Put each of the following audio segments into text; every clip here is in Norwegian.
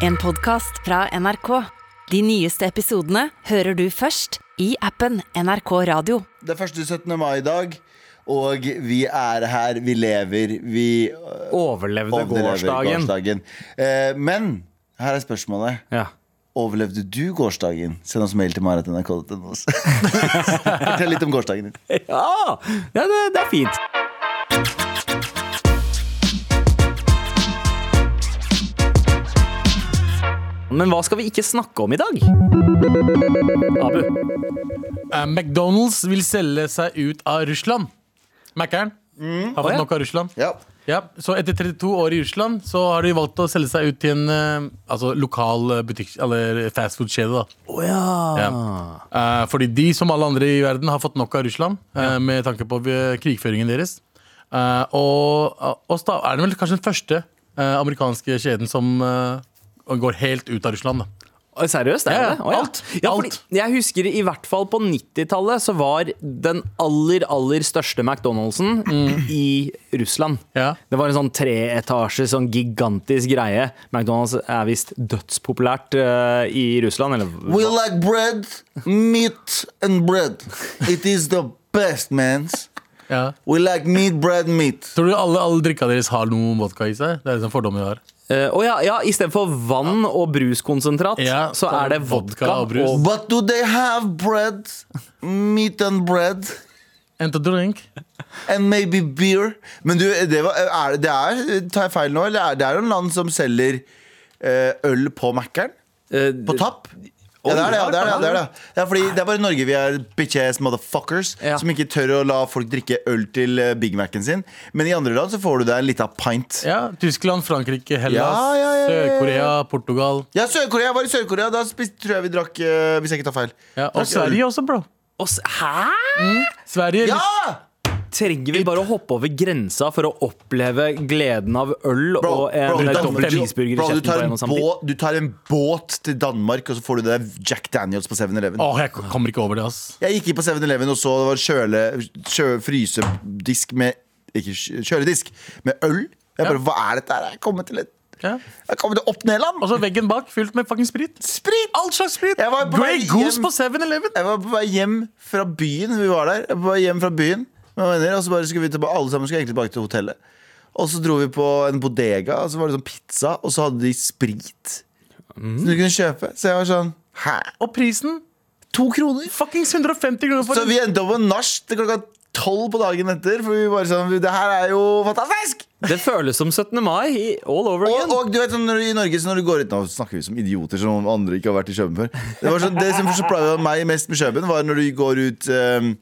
En podcast fra NRK. De nyeste episodene hører du først i appen NRK Radio. Det er første 17. mai i dag, og vi er her, vi lever, vi øh, Overlevde gårsdagen. gårsdagen. Eh, men her er spørsmålet. Ja. Overlevde du gårsdagen? Send oss mail til marit.nrk.no. Fortell litt om gårsdagen din. Ja, ja det, det er fint. Men hva skal vi ikke snakke om i dag? Abu. Eh, McDonald's vil selge seg ut av Russland. Mækkern har fått nok av Russland. Ja. Ja, så etter 32 år i Russland Så har de valgt å selge seg ut til en eh, altså, lokal eh, butikk Eller fastfood-kjede. da. Å ja. Ja. Eh, fordi de, som alle andre i verden, har fått nok av Russland eh, med tanke på eh, krigføringen deres. Eh, og og da er det vel kanskje den første amerikanske kjeden som eh, går helt ut av Russland. Da. Seriøst? Er det Oh, ja. Alt. Ja, fordi jeg husker i hvert fall på 90-tallet så var den aller, aller største McDonald'sen i Russland. Ja. Det var en sånn treetasje, sånn gigantisk greie. McDonald's er visst dødspopulært uh, i Russland. Eller We like bread, meat and bread. It is the best, mans. Ja. We like meat, bread, meat. Tror du alle, alle drikka deres har noe vodka i seg? Det er en fordom vi har. Eh, Å ja, ja istedenfor vann og bruskonsentrat, Ja, så så er det vodka vodka og brus. og But do they have bread, meat and bread? And a drink. And maybe beer. Men du, det, var, er, det er Tar jeg feil nå, eller er det er jo en land som selger uh, øl på Mækkern? Uh, På tapp? Ja, det er det. Ja, det, er det, det, er det. Ja, fordi det er bare i Norge vi er bitch-ass motherfuckers Ja. som ikke tør å la folk drikke øl til eh, Big Mac-en sin. Men i andre land så får du deg en lita pint. Ja, Tyskland, Frankrike, Hellas, Ja, ja, ja, ja, ja. Sør-Korea, Portugal. Ja, Sør-Korea. Jeg var i Sør-Korea. Da spist, tror jeg vi drakk eh, Hvis jeg ikke tar feil. Ja, og. Sverige også, bro. og s- Hæ?! Sverige Ja! Trenger vi bare å hoppe over grensa for å oppleve gleden av øl Bro, og en bro, du tar- cheeseburger i kjeften du tar en båt til Danmark, og så får du deg Jack Daniels på 7-Eleven. Åh, jeg kommer ikke over det, ass. Jeg gikk inn på 7-Eleven og så det var kjøle, kjø, frysedisk med Ikke kjøledisk med øl. Jeg bare, Hva er dette her? Jeg kommer til et Ja. Jeg til opp Neland. Og så veggen bak fylt med fucking sprit. Sprit! All slags sprit. Jeg var på Grey Goose på 7-Eleven. Jeg var på vei hjem fra byen. Vi var der. Jeg var på vei hjem fra byen med venner, og så bare skulle vi tilbake, alle sammen skulle egentlig tilbake til hotellet. Og så dro vi på en bodega, og så var det sånn pizza, og så hadde de sprit. Som du kunne kjøpe. Så jeg var sånn Hæ? Og prisen To kroner? fuckings 150 kroner for Så vi endte opp på nach til klokka tolv på dagen etter. For vi bare sånn Det her er jo fantastisk! Det føles som 17. mai i- all over again. og du vet sånn når, du- i Norge så når du går ut Nå snakker vi som idioter som om andre ikke har vært i Kjøben før. Det, var sånn, det som surprise meg mest med Kjøben, var når du går ut ehm,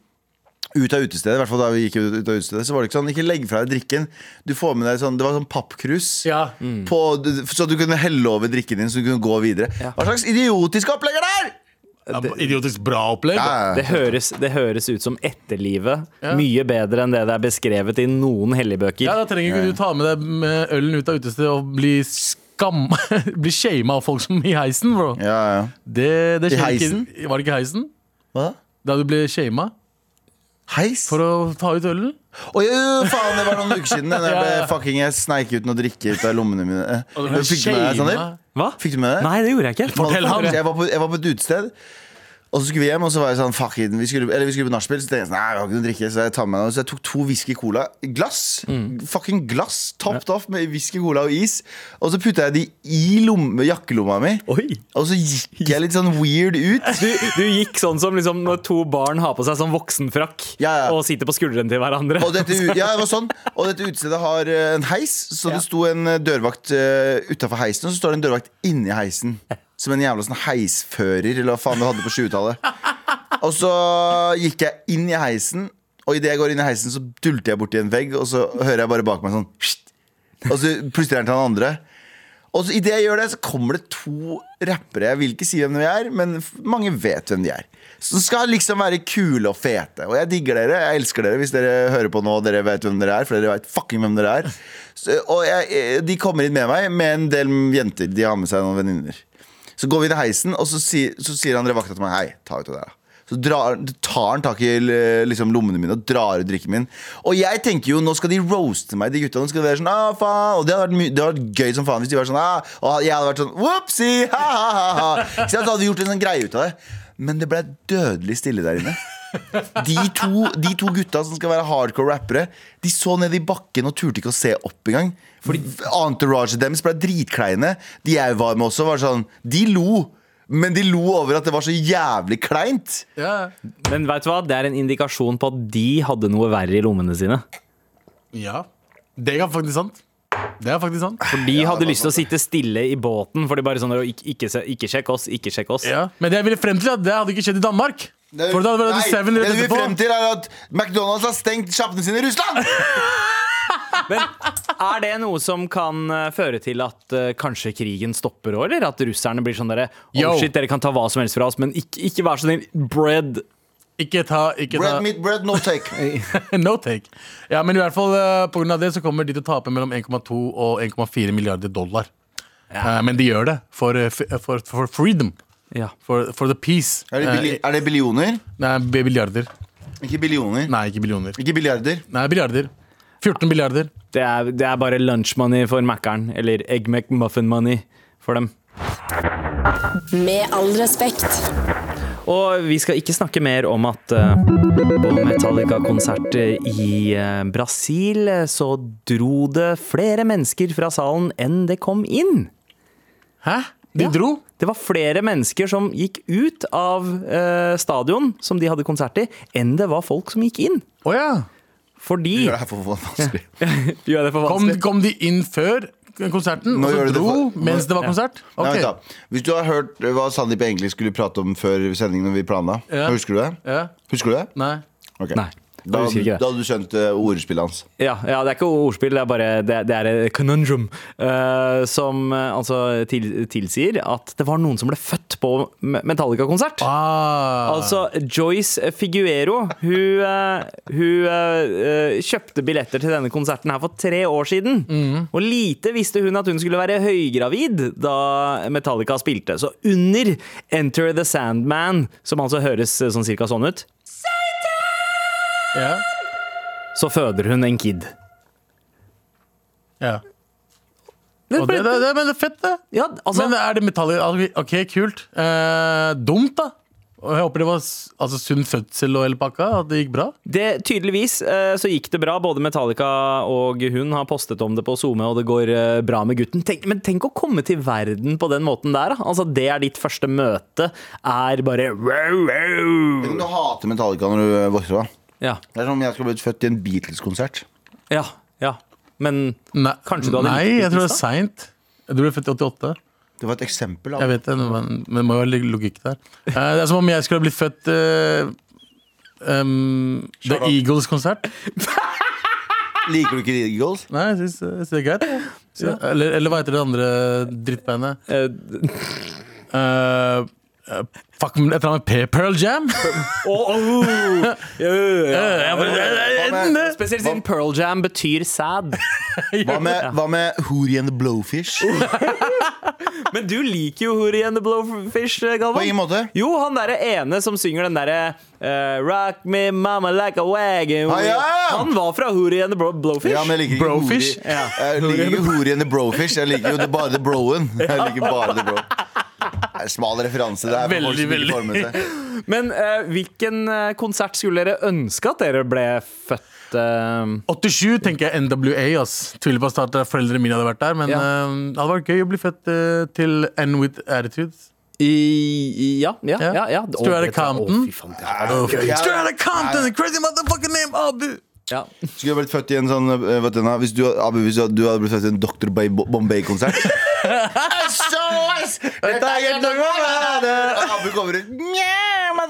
ut av utestedet, i hvert fall da vi gikk ut, av utestedet, så var det ikke sånn Ikke legg fra deg drikken. Du får med deg sånn Det var sånn pappkrus. Ja. På, så du kunne helle over drikken din, så du kunne gå videre. Ja. Hva slags idiotiske opplegg er det her?! Ja, Idiotisk bra opplegg. Ja, Det høres, det høres ut som etterlivet. Mye bedre enn det det er beskrevet i noen helligbøker. Ja, Da trenger ikke du ta med deg med ølen ut av utestedet og bli skam Bli shama av folk som i heisen, bro. ja, ja. Det, det I skjer heisen? Ikke, var det ikke heisen? Hva da? Da du ble shama Heis? for å ta ut ølen? Oi, oi, faen, det var noen uker siden. Når Ja, ble fucking Jeg sneik ut noe drikke ut av lommene mine. Og du Fikk du med deg Sander? Hva? Fikk du med deg? Nei, det gjorde jeg ikke. Fortell ham. Jeg var, på, jeg var på et utested. Og så skulle vi hjem, og så var jeg sånn Fuck it, vi skulle, eller vi skulle på nachspiel. Så tenkte jeg sånn, nei, vi har ikke noe drikke Så jeg tar med noe Så jeg tok to whisky cola. Glass. Fucking glass. Topped off med whisky cola og is. Og så putta jeg de i lomme, jakkelomma mi. Oi. Og så gikk jeg litt sånn weird ut. Du, du gikk sånn som liksom, når to barn har på seg sånn voksenfrakk Ja, ja. og sitter på skuldrene til hverandre. Og dette, ja, det var sånn Og dette utestedet har eh, en heis, så det sto en eh, dørvakt uh, utafor heisen, og så står det en dørvakt inni heisen. Som en jævla sånn heisfører, eller hva faen du hadde på 20-tallet. Og så gikk jeg inn i heisen, og idet jeg går inn i heisen, så dulter jeg borti en vegg, og så hører jeg bare bak meg sånn! Og så plystrer han til han andre. Og så idet jeg gjør det, så kommer det to rappere. Jeg vil ikke si hvem de er, men mange vet hvem de er. Som skal liksom være kule og fete. Og jeg digger dere. Jeg elsker dere hvis dere hører på nå og dere vet hvem dere er. For dere vet fucking hvem dere er. Så, og jeg, eh, de kommer inn med meg med en del jenter. De har med seg noen venninner. Så går vi til heisen, og så sier, så sier han vakta til meg Hei, ta ut det der. da." Så drar, tar han tak i liksom, lommene mine og drar ut drikken min. Og jeg tenker jo, nå skal de roaste meg, de gutta. Nå skal de være sånn, ah, faen Og det hadde vært, det vært gøy som faen hvis de var sånn ah, Og jeg hadde vært sånn whoopsie, ha, ha, ha. Så jeg hadde gjort en sånn greie ut av det. Men det ble dødelig stille der inne. De to, de to gutta som skal være hardcore rappere, de så ned i bakken og turte ikke å se opp engang. Fordi entouraget deres ble dritkleine. De jeg var med også, var sånn De lo. Men de lo over at det var så jævlig kleint. Ja. Men vet du hva? det er en indikasjon på at de hadde noe verre i lommene sine. ja. Det er faktisk sant. Det er faktisk sant. For de hadde lyst til å sitte stille i båten. For de bare sånn ikke, ikke, ikke sjekk oss, ikke sjekk oss. Ja. Men det jeg ville frem til, at det hadde ikke skjedd i Danmark. For da hadde det Nei, det du vil frem til, er at McDonald's har stengt sjappene sine i Russland! Men er det noe som kan eh, føre til at uh, kanskje krigen stopper òg, eller? At russerne blir sånn derre Oh shit, dere kan ta hva som helst fra oss, men ikke, ikke vær så snill. Bread. Ikke ta, ikke ta Bread, meat, bread, no take. No take. Ja, men i hvert fall uh, på grunn av det så kommer de til å tape mellom 1,2 og 1,4 milliarder dollar. Eh, men de gjør det for, eh, for, for freedom. Ja. For, for the peace. Er det, billi- er det billioner? Eh, nei, biljarder. Ikke billioner. Nei, ikke billioner. Ikke billiarder. Nei, billiarder. 14 billiarder. Det er, det er bare lunch money for Mækkern, eller egg McMuffin money for dem. Med all respekt. Og vi skal ikke snakke mer om at eh, på Metallica-konsert i eh, Brasil eh, så dro det flere mennesker fra salen enn det kom inn. Hæ? De Ja. dro? Det var flere mennesker som gikk ut av eh, stadion som de hadde konsert i, enn det var folk som gikk inn. Oh, ja. Fordi Det her for vanskelig. Gjør det for Kom, vanskelig? kom de inn før konserten, Nå og så gjør det dro for- mens det var konsert? Ja. Okay. Nei, da. Hvis du har hørt hva Sandeep egentlig skulle prate om før sendingen, når vi planla, Ja. husker du det? Ja. Husker du det? Nei. Okay. Nei. Da, da hadde du skjønt uh, ordspillet hans. Ja, ja, det er ikke ordspill, det er bare det, det er et conundrum. Uh, som uh, altså til, tilsier at det var noen som ble født på Metallica-konsert. Ah. Altså, Joyce Figuero hun, hun kjøpte billetter til denne konserten her for tre år siden. Og lite visste hun at hun skulle være høygravid da Metallica spilte. Så under Enter the Sandman, som altså høres sånn cirka sånn ut, ja. så føder hun en kid. ja. Det det, det, det, men det er fett, det. ja, altså, men er det metallet Ok, kult. Eh, dumt, da. Og jeg håper det var altså, sunn fødsel og hele pakka. At det gikk bra. Det, tydeligvis eh, så gikk det bra. Både Metallica og hun har postet om det på SoMe, og det går eh, bra med gutten. Tenk, men tenk å komme til verden på den måten der. Da. Altså, det er ditt første møte. Er bare wow, wow. Du hater Metallica når du vokser opp. Ja, Det er som om jeg skulle blitt født i en Beatles-konsert. ja, ja. Men Nei, Kanskje du hadde Nei, jeg tror det er seint. Du ble født i 88. Det var et eksempel. Av. Jeg vet det, men, men det må jo være logikk der. Eh, det er som om jeg skulle ha blitt født eh, um, The Eagles-konsert. Liker du ikke The Eagles? Nei, jeg syns jeg det er greit. Så, eller, eller hva heter det andre drittbandet? eh, Uh, uh, fuck, et eller annet P- Pearl Jam? oh, oh, ja, ja, ja. Er. Spesielt siden Pearl Jam betyr sad. Hva med, hva med Hoorie and the Blowfish? Men du liker jo Hoorie and the Blowfish, Galvan. På ingen måte. Jo, han derre ene som synger den derre uh, Rock me mama like a wagon. Ah, ja! Han var fra Hoorie and the bro Blowfish. Ja, men jeg liker ikke Brofish? Hoorie. Ja. Jeg liker jo Hoorie and the Brofish. Jeg liker jo det, bare The Broen. Jeg liker bare The Bro. Smal referanse. Er folk Veldig, veldig. Men uh, hvilken eh, konsert skulle dere ønske at dere ble født Uh... 87 tenker jeg NWA. ass Tviler på at foreldrene mine hadde vært der. Men Ja. uh, det hadde vært gøy å bli født eh, til N with attitudes. i, i Ja, ja, Ja. ja. ja. Straight Compton. Straight Outta Compton, crazy motherfucking name, Abu! Ja. Skulle jeg blitt født i en sånn eh, vet du, Hvis du, Abu, hvis du du hadde blitt født i en Dr. Bay- Bombay-konsert Abu kommer ut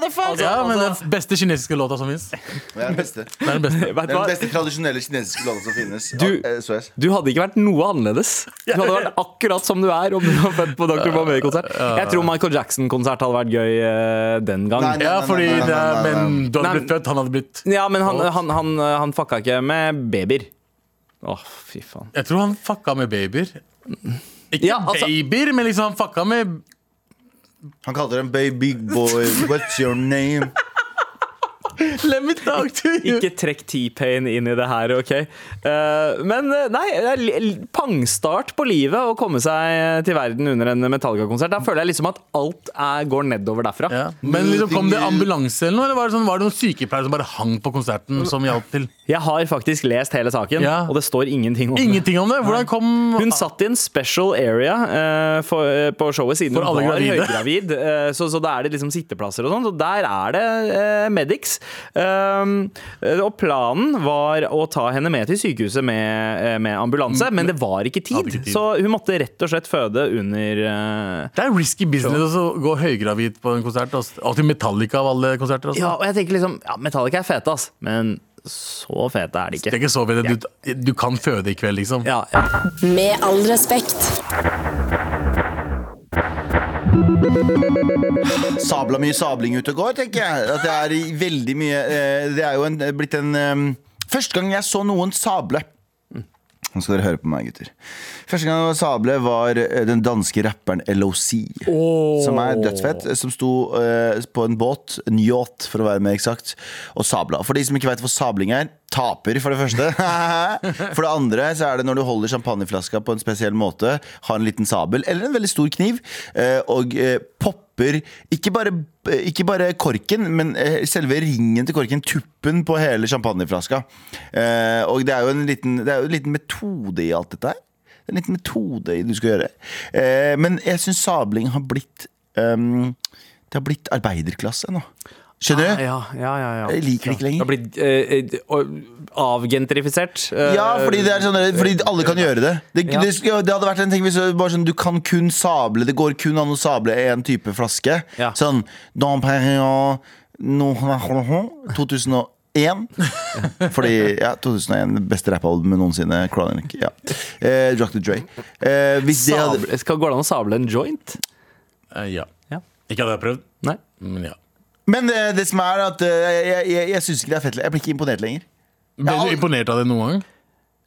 Altså, Ja, men altså, den beste kinesiske låta som fins. Det er den beste. Det Det er den beste. vet er den beste tradisjonelle kinesiske låta som finnes. Du- eh. Du hadde ikke vært noe annerledes. Du hadde vært akkurat som du er om du var født på Dr. Bombay-konsert. Jeg tror Michael Jackson-konsert hadde vært gøy eh, den gang. Nei, nei. Ja, fordi det. Men du hadde blitt født, han hadde blitt Ja, men han, han, han, han fucka ikke med babyer. Åh, fy faen. Jeg tror han fucka med babyer. Ikke Ja, altså- babyer, men liksom han fucka med Han kalte dem baby boy, what's your name? Let me talk to you. Ikke trekk T-Pain inn i det her, OK? Eh, men eh, nei, det er pangstart på livet å komme seg til verden under en Metallica-konsert. Da føler jeg liksom at alt er, går nedover derfra. Ja. Men liksom, kom det ambulanse eller noe, eller var det, sånn, var det noen sykepleiere som bare hang på konserten som hjalp til? Jeg har faktisk lest hele saken, Ja. og det står ingenting om det. Ingenting om det? Hvordan kom Hun satt i en special area uh, for, uh, på showet siden For hun var gravide. høygravid. eh, så, så da er det liksom sitteplasser og sånn. Så der er det eh, medics. Um, eh, og planen var å ta henne med til sykehuset med, eh, med ambulanse, men det var ikke tid. Ikke tid. Så hun måtte rett og slett føde under uh, Det er risky business å gå høygravid på en konsert. Og til Metallica av alle konserter. Også. Ja, og jeg tenker liksom Ja, Metallica er fete, ass, men så fete er de Det er ikke. ikke så fete. Du, du kan føde i kveld, liksom. Ja, ja. Med all respekt. Sabla mye sabling ute og går, tenker jeg. At det er veldig mye eh, Det er jo en, blitt en eh, Første gang jeg så noen sable Nå skal dere høre på meg, gutter. Første gang jeg var sable, var eh, den danske rapperen LOC. Som er dødsfett. Som sto uh, på en båt, en yacht for å være mer eksakt, og sabla. For de som ikke vet hva sabling er, taper, for det første. for det andre så er det når du holder champagneflaska på en spesiell måte, har en liten sabel eller en veldig stor kniv, uh, og uh, popper ikke bare, ikke bare korken, men selve ringen til korken, tuppen på hele champagneflaska. Eh, og det er jo en liten, det er jo en liten metode i alt dette her. En liten metode du skal gjøre. Eh, men jeg syns sabling har blitt um, Det har blitt arbeiderklasse nå. Skjønner du? Ja, ja, ja, ja. Jeg liker det ikke lenger. Det har blitt eh, avgentrifisert. ja, fordi, det er sånn, fordi, alle kan gjøre det. Det, ja. det. det, hadde vært en ting hvis bare sånn, du kan kun sable Det går kun an å sable i en type flaske. Ja. Sånn Dom Perignon 2001 Én. Fordi ja, 2001, beste rappalbumet noensinne. Chronic. Ja. Eh, Jack the Dre. Eh, hvis det hadde... Skal, går det an å sable en joint? Eh, ja. ja. Ikke hadde jeg prøvd, Nei. men ja. Men det, det som er at eh, jeg, jeg, jeg syns ikke det er fett Jeg blir ikke imponert lenger. Blir du imponert av det noen gang?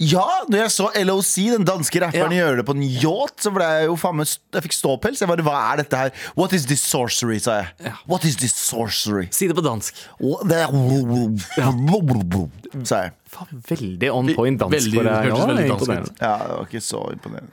Ja, når jeg så LOC, den danske rapperen, Ja. gjøre det på en yacht, så ble jeg jo faen meg Jeg fikk ståpels. Jeg bare, Hva er dette her? What is this sorcery, sa jeg. What is this sorcery? Si det på dansk. Det er- Sa jeg. Faen, veldig on point dansk. Veldig- for deg, hørtes veldig dansk ut. Ja, det var ikke så imponerende.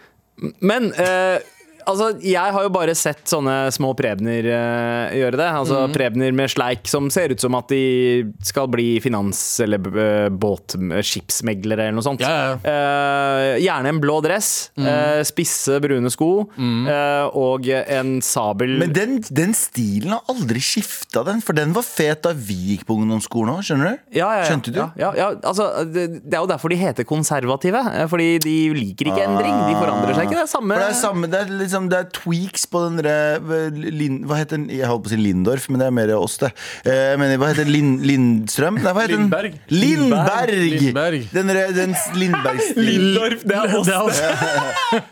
Men eh, altså, jeg har jo bare sett sånne små Prebner uh, gjøre det. Altså mm. Prebner med sleik som ser ut som at de skal bli finans- eller uh, båtskipsmeglere eller noe sånt. Ja, ja. Uh, gjerne en blå dress, eh, spisse brune sko mm. eh, og en sabel Men den, den stilen har aldri skifta, den. For den var fet da vi gikk på ungdomsskolen òg, skjønner du? Ja, ja. Skjønte du? Ja, ja, ja, altså, det, det er jo derfor de heter konservative. eh, Fordi de liker ikke endring. De forandrer seg ikke. Det er samme, For det er samme, det er liksom Det er tweaks på den derre Hva heter den? Jeg holdt på å si Lindorf, men det er mer oss, det. Eh, Men hva heter Lind, Lindstrøm? Nei, hva heter den? Lindberg. Lindberg! Lindberg. Den, den Lindberg-stilen. Lindorf, det er oss. Det.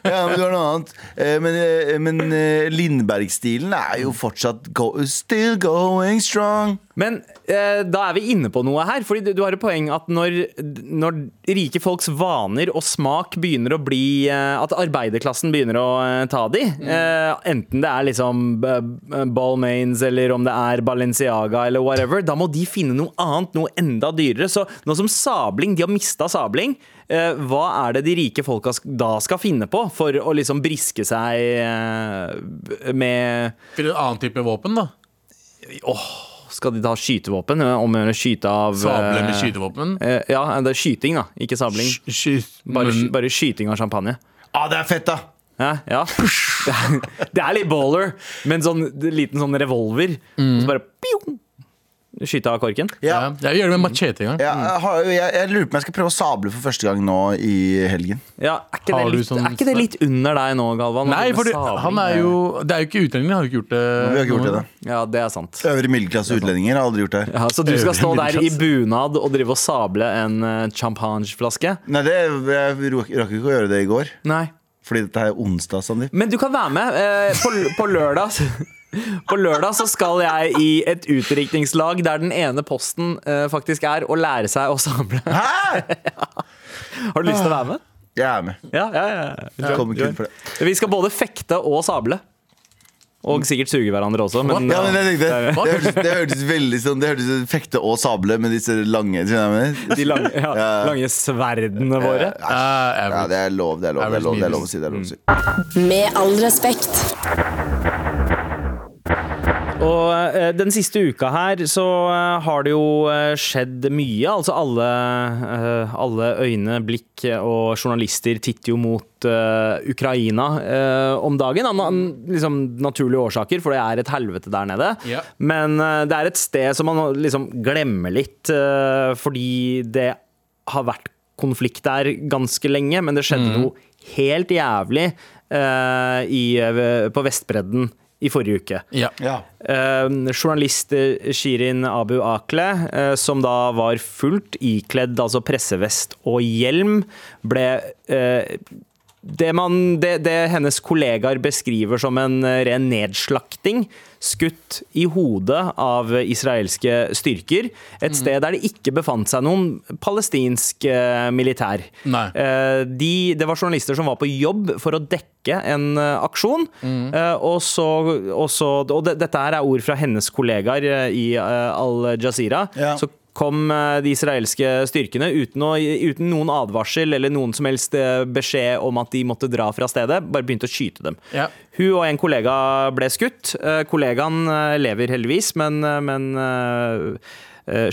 Ja, men du har noe annet. Eh, Men, eh, men eh, Lindberg-stilen er jo fortsatt go still going strong. Men eh, da er vi inne på noe her. Fordi du, du har et poeng at når, når rike folks vaner og smak begynner å bli eh, At arbeiderklassen begynner å eh, ta de. Eh, enten det er liksom uh, Balmains eller om det er Balenciaga eller whatever. Da må de finne noe annet, noe enda dyrere. Så nå som sabling, de har mista sabling. eh, hva er det de rike folka da skal finne på for å liksom briske seg eh, med Til en annen type våpen, da. Skal de ta skytevåpen? Omgjøre Om å gjøre skyte av Sable med eh, skytevåpen. eh, Ja, det er skyting, da. Ikke sabling. Sky- Bare, bare skyting av champagne. Ah, det er fett, da! Ja, ja. Det er- Det er litt baller, men sånn liten sånn revolver. Og så bare pio, Skyte av korken. Ja. Ja, jeg gjør det med machete en gang. Ja, jeg, har, jeg, jeg lurer på om jeg skal prøve å sable for første gang nå i helgen. Ja, er, ikke det du litt, sånn- er ikke det litt under deg nå, Galvan? Nei, for det, han er jo Det er jo ikke utlendingen, har jo ikke gjort det. Vi har ikke gjort det, da. Ja, det er sant. Øvre middelklasse utlendinger har aldri gjort det. her Ja, så du skal stå der i bunad og drive og sable en uh, champagneflaske? Nei, det, jeg rakk rakk ikke å gjøre det i går. Nei. Fordi dette er onsdag, Sandeep. Men du kan være med. Eh, på, på lørdag På lørdag så skal jeg i et utdrikningslag der den ene posten eh, faktisk er å lære seg å sable. Hæ?! Har du lyst til å være med? Jeg er med. Ja, ja, ja. Jeg kommer kun for det. Vi skal både fekte og sable. Og sikkert suge hverandre også. Men, Ja, men jeg tenkte det er- hørtes, det hørtes veldig sånn Det hørtes ut som fekte og sable med disse lange skjønner du hva jeg mener? de lange, ja, Ja. lange sverdene våre. Eh, Ja, det er lov, det er lov, det er lov, det er lov å si. Det er lov å si. Med all respekt. Og eh, den siste uka her så eh, har det jo eh, skjedd mye. Altså alle, alle øyne, blikk og journalister titter jo mot Ukraina om dagen. Av liksom, naturlige årsaker, for det er et helvete der nede. Ja. Men det er et sted som man liksom glemmer litt, fordi det har vært konflikt der ganske lenge, men det skjedde noe helt jævlig i, på Vestbredden i forrige uke. Ja. Ja. Eh, journalist Shirin Abu Akleh, eh, som da var fullt ikledd altså pressevest og hjelm, ble eh, det, man, det, det hennes kollegaer beskriver som en eh, ren nedslakting, skutt i hodet av israelske styrker. Et sted der det ikke befant seg noen palestinsk eh, militær. Eh, de, det var journalister som var på jobb for å dekke en eh, aksjon. Mm. og så, og så, og det, dette her er ord fra hennes kollegaer i eh, Al Jazeera. Ja. Så kom eh, de israelske styrkene uten, å, uten noen advarsel eller noen som helst eh, beskjed om at de måtte dra fra stedet. Bare begynte å skyte dem. Ja. Hun og en kollega ble skutt. Eh, Kollegaen lever heldigvis, men, men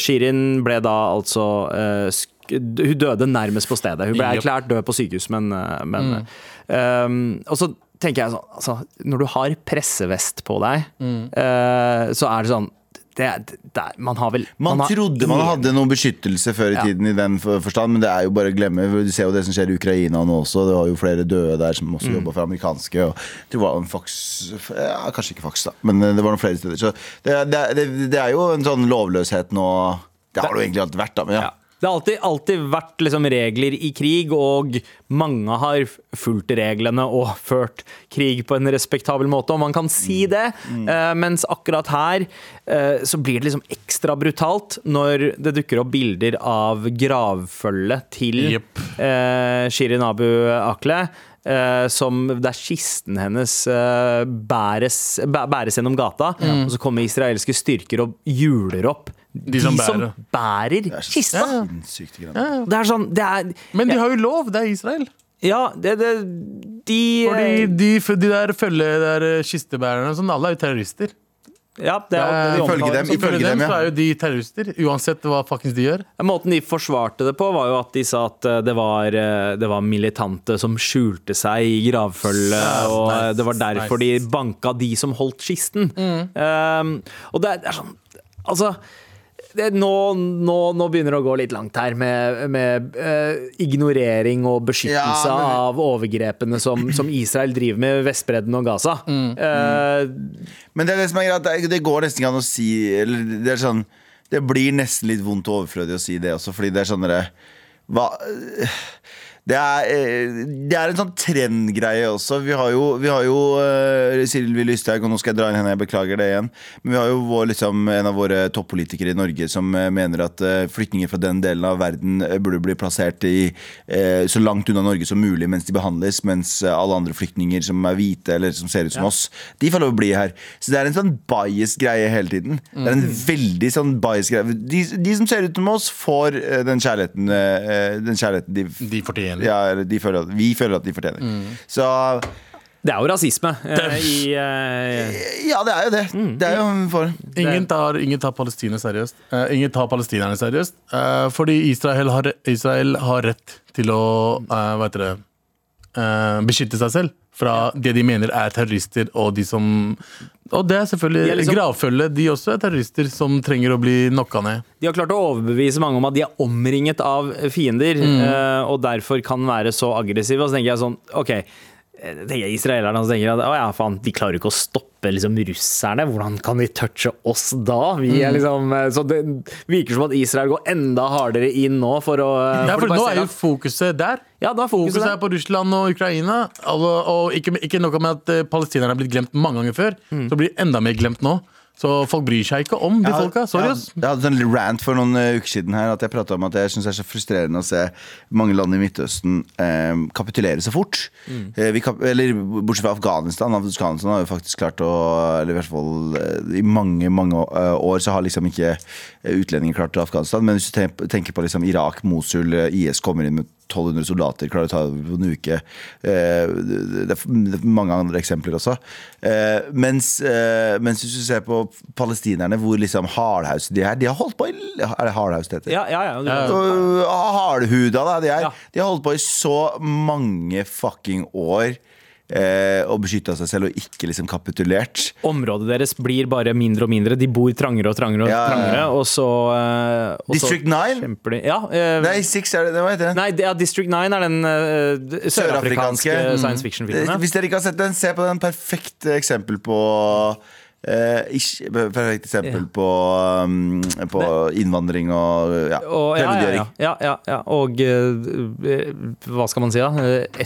Shirin ble da altså Hun døde nærmest på stedet. Hun ble erklært død på sykehus, men, men mm. um, Og så tenker jeg sånn altså, Når du har pressevest på deg, eh, så er det sånn det, det, Man har vel Man har trodde man hadde noe beskyttelse før i Ja. tiden, i den forstand, men det er jo bare å glemme. Du ser jo det som skjer i Ukraina nå også. Det var jo flere døde der som også jobba for amerikanske. Og det var en Fox ja, Kanskje ikke Fox, da, men det var noen flere steder. Så det, det, det, det er jo en sånn lovløshet nå. Det har det jo egentlig alltid vært, da. Men ja. Ja. Det har alltid, alltid vært liksom regler i krig, og mange har fulgt reglene og ført krig på en respektabel måte, om man kan si det. Eh, mens akkurat her uh, så blir det liksom ekstra brutalt når det dukker opp bilder av gravfølget til yep. uh, Shirin Abu Akle. Uh, som der kisten hennes uh, bæres, bæ- bæres gjennom gata, og så kommer israelske styrker og hjuler opp de, som som bærer. bærer Det er kista. Det er sånn det er, Men de har jo lov, det er Israel. Ja, det, det De Fordi de, de der følge der eh, kistebærerne sånn, alle er jo terrorister. Ja, det er, de Ifølge omtaler- dem, Ifølge ifølge dem ja. så er jo de terrorister, uansett hva faktisk de gjør. Måten de forsvarte det på, var jo at de sa at eh, det var, eh, det var militante som skjulte seg i gravfølget, og eh, nice, det var derfor nice. de banka de som holdt kisten. Um, og det er, det er sånn Altså det, nå, nå, nå begynner det å gå litt langt her med, med uh, ignorering og beskyttelse Ja, men- av overgrepene som, som Israel driver med i Vestbredden og Gaza. Eh, Men det er det som er greit, det, det går nesten ikke an å si eller det, sånn, det blir nesten litt vondt og overflødig å si det også, fordi det er sånn derre det er, eh, det er en sånn trendgreie også. Vi har jo, vi har jo eh, Sylvi Lysthaug, og nå skal jeg dra inn henne, jeg beklager det igjen. Men vi har jo vår, liksom, en av våre toppolitikere i Norge som eh, mener at flyktninger fra den delen av verden burde bli plassert i, så langt unna Norge som mulig mens de behandles, mens alle andre flyktninger som er hvite eller som ser ut som oss, de får lov å bli her. Så det er en sånn bias-greie hele tiden. Det er en veldig sånn bias-greie. De, de som ser ut som oss, får den kjærligheten, den kjærligheten de De fortjener. Ja, de føler at, vi føler at de fortjener. Så det er jo rasisme eh, i eh, ja, det er jo det. Det er jo for Ingen tar, ingen tar Palestina seriøst. Uh, ingen tar palestinerne seriøst. Uh, fordi Israel har, Israel har rett til å uh, hva heter det, eh, beskytte seg selv fra det de mener er terrorister, og de som Og det er selvfølgelig De liksom- gravfølge. De også er terrorister som trenger å bli knocka ned. De har klart å overbevise mange om at de er omringet av fiender, eh, og derfor kan være så aggressive. Og så tenker jeg sånn, ok tenker Israelerne som tenker at å ja, faen, de klarer ikke å stoppe liksom, russerne. Hvordan kan de touche oss da? Vi er liksom, eh, så Det virker som at Israel går enda hardere inn nå for å eh, Ja, for for nå er jo fokuset der. Ja, da fokuset er på Russland og Ukraina. Og, og ikke, ikke noe med at eh, palestinerne er blitt glemt mange ganger før. Så blir de enda mer glemt nå. Så folk bryr seg ikke om de ja, folka. Sorry, jeg- Ja, Jeg hadde en rant for noen eh, uker siden her At jeg pratet om at jeg synes det er så frustrerende å se mange land i Midtøsten eh, kapitulere så fort. Mm. Eh, vi kap eller bortsett fra Afghanistan. Afghanistan har jo faktisk klart å Eller i hvert fall eh, i mange mange eh, år så har liksom ikke utlendinger klart Afghanistan. Men hvis du tenker på liksom Irak, Mosul, IS kommer inn med 1200 soldater, klarer å ta det på en uke. Eh, Det er mange andre eksempler også. Eh, Mens, eh, mens hvis du ser på palestinerne, hvor liksom hardhouse de er De har holdt på i Er det hardhouse det heter? Ja, ja, ja. Ja. Øh, Hardhuda, da. De, er, de har holdt på i så mange fucking år og beskytta seg selv og ikke liksom kapitulert. Området deres blir bare mindre og mindre. De bor trangere og trangere, og Ja, ja, ja. trangere og så, eh, og District 9? de Ja. uh, Nei, Six er det, hva heter den? Nei, ja, District 9 er den uh, sørafrikanske science fiction-filmen. Hvis dere ikke har sett den, se på den. Perfekt eksempel på eh, ikke, perfekt eksempel på, um, på innvandring og ja, Og, ja, ja, ja, ja. Og uh, hva skal man si, da?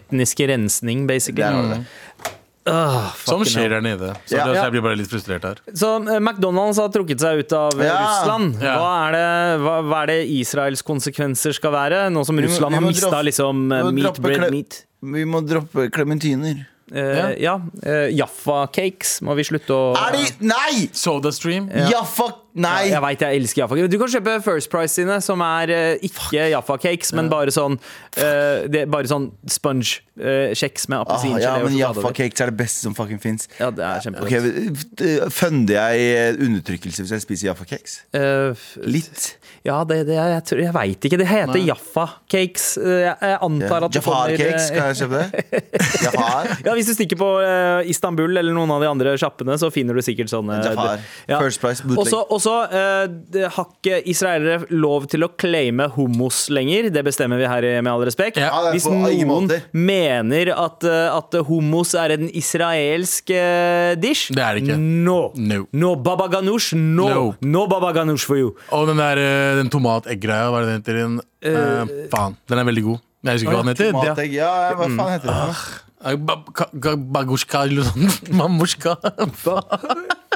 Etnisk rensning, basically. Det det. Uh, Som skjer der nede. Så Ja. det, så jeg blir bare litt frustrert her. Så eh, McDonald's har trukket seg ut av eh, Ja. Russland. Hva, er det, hva, hva er det Israels konsekvenser skal være? Nå som Russland har mista liksom meat, bread, meat. Vi må droppe klementiner. Eh, ja. eh, Jaffa cakes må vi slutte å Er de Nei! Soda Stream. Jaffa Nei! Jeg veit jeg elsker Jaffa Cakes. Du kan kjøpe First Price sine, som er eh, ikke Jaffa Cakes, men bare sånn eh, det Bare sånn sponge-kjeks med Ah, appelsingelé ja, og men sjokolade Jaffa-cakes er det beste som fucking fins. Ja, det er kjempegodt. Okay, Funder jeg undertrykkelse hvis jeg spiser Jaffa cakes? Eh, f- Litt. Ja, det, det jeg, tror- jeg veit ikke. Det heter Jaffa Cakes. Eh, Jeg, jeg antar at det kommer cakes, eh, kan jeg kjøpe det? Jafar? Ja, Hvis du stikker på eh, Istanbul eller noen av de andre sjappene, så finner du sikkert sånne Jafar. Ja. First price bootleg. Også eh, har ikke israelere lov til å claime hummus lenger. Det bestemmer vi her i Med all respekt. Ja. Det er Hvis på ingen noen måter. mener at, eh, at hummus er en israelsk eh, dish Det er det ikke. No. No. no baba ganoush. No. No. no baba ganoush for you. Og den der eh, den tomategg-greia, hva er det den heter? Den, eh, faen, den er veldig god. Jeg husker ikke hva den heter. Mategg, ja, ja, hva faen heter det? for noe? Eh, ba- ka- ka- Bagushka eller noe sånt. Mamushka.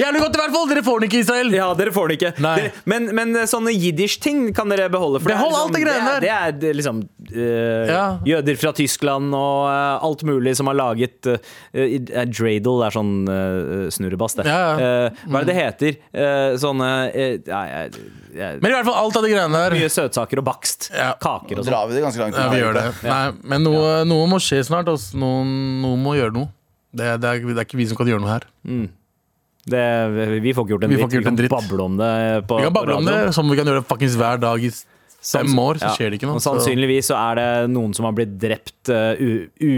Jævlig godt i hvert fall! Dere får den ikke, Israel. Ja, dere får det ikke. Dere, men, men sånne jiddish-ting kan dere beholde. For Behold det er alt det greiene det er, det er liksom uh, Ja. Jøder fra Tyskland og uh, alt mulig som har laget uh, Dreidel er sånn uh, snurrebass, det. Ja, ja. Eh, hva er det det heter? Eh, sånne eh, Men i hvert fall alt av de greiene der. Mye søtsaker og bakst. Ja. Kaker og sånn. drar vi det ganske langt. Ja, vi gjør det. Nei, men noe, noe må skje snart. Noen, noen må gjøre noe. Det, det, er, det er ikke vi som kan gjøre noe her. Det, vi får ikke gjort en Vi dritt. ikke gjort en Vi dritt. kan bable om det på Vi kan bable om det som vi kan gjøre fuckings hver dag i fem år, så Ja. skjer det ikke noe. Og sannsynligvis så er det noen som har blitt drept uh, u, u,